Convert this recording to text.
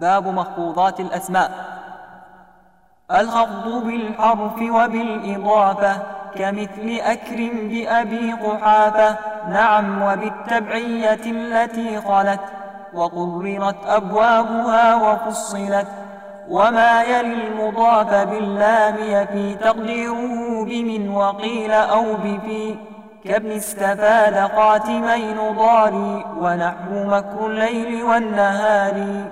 باب مخفوضات الأسماء. الخفض بالحرف وبالإضافة كمثل أكرم بأبي قحافة. نعم وبالتبعية التي خلت وقررت أبوابها وفصلت. وما يلي المضاف باللام يفي تقديره بمن وقيل أو بفي. كابن استفاد قاتمين ضاري ونحو مكر الليل والنهار.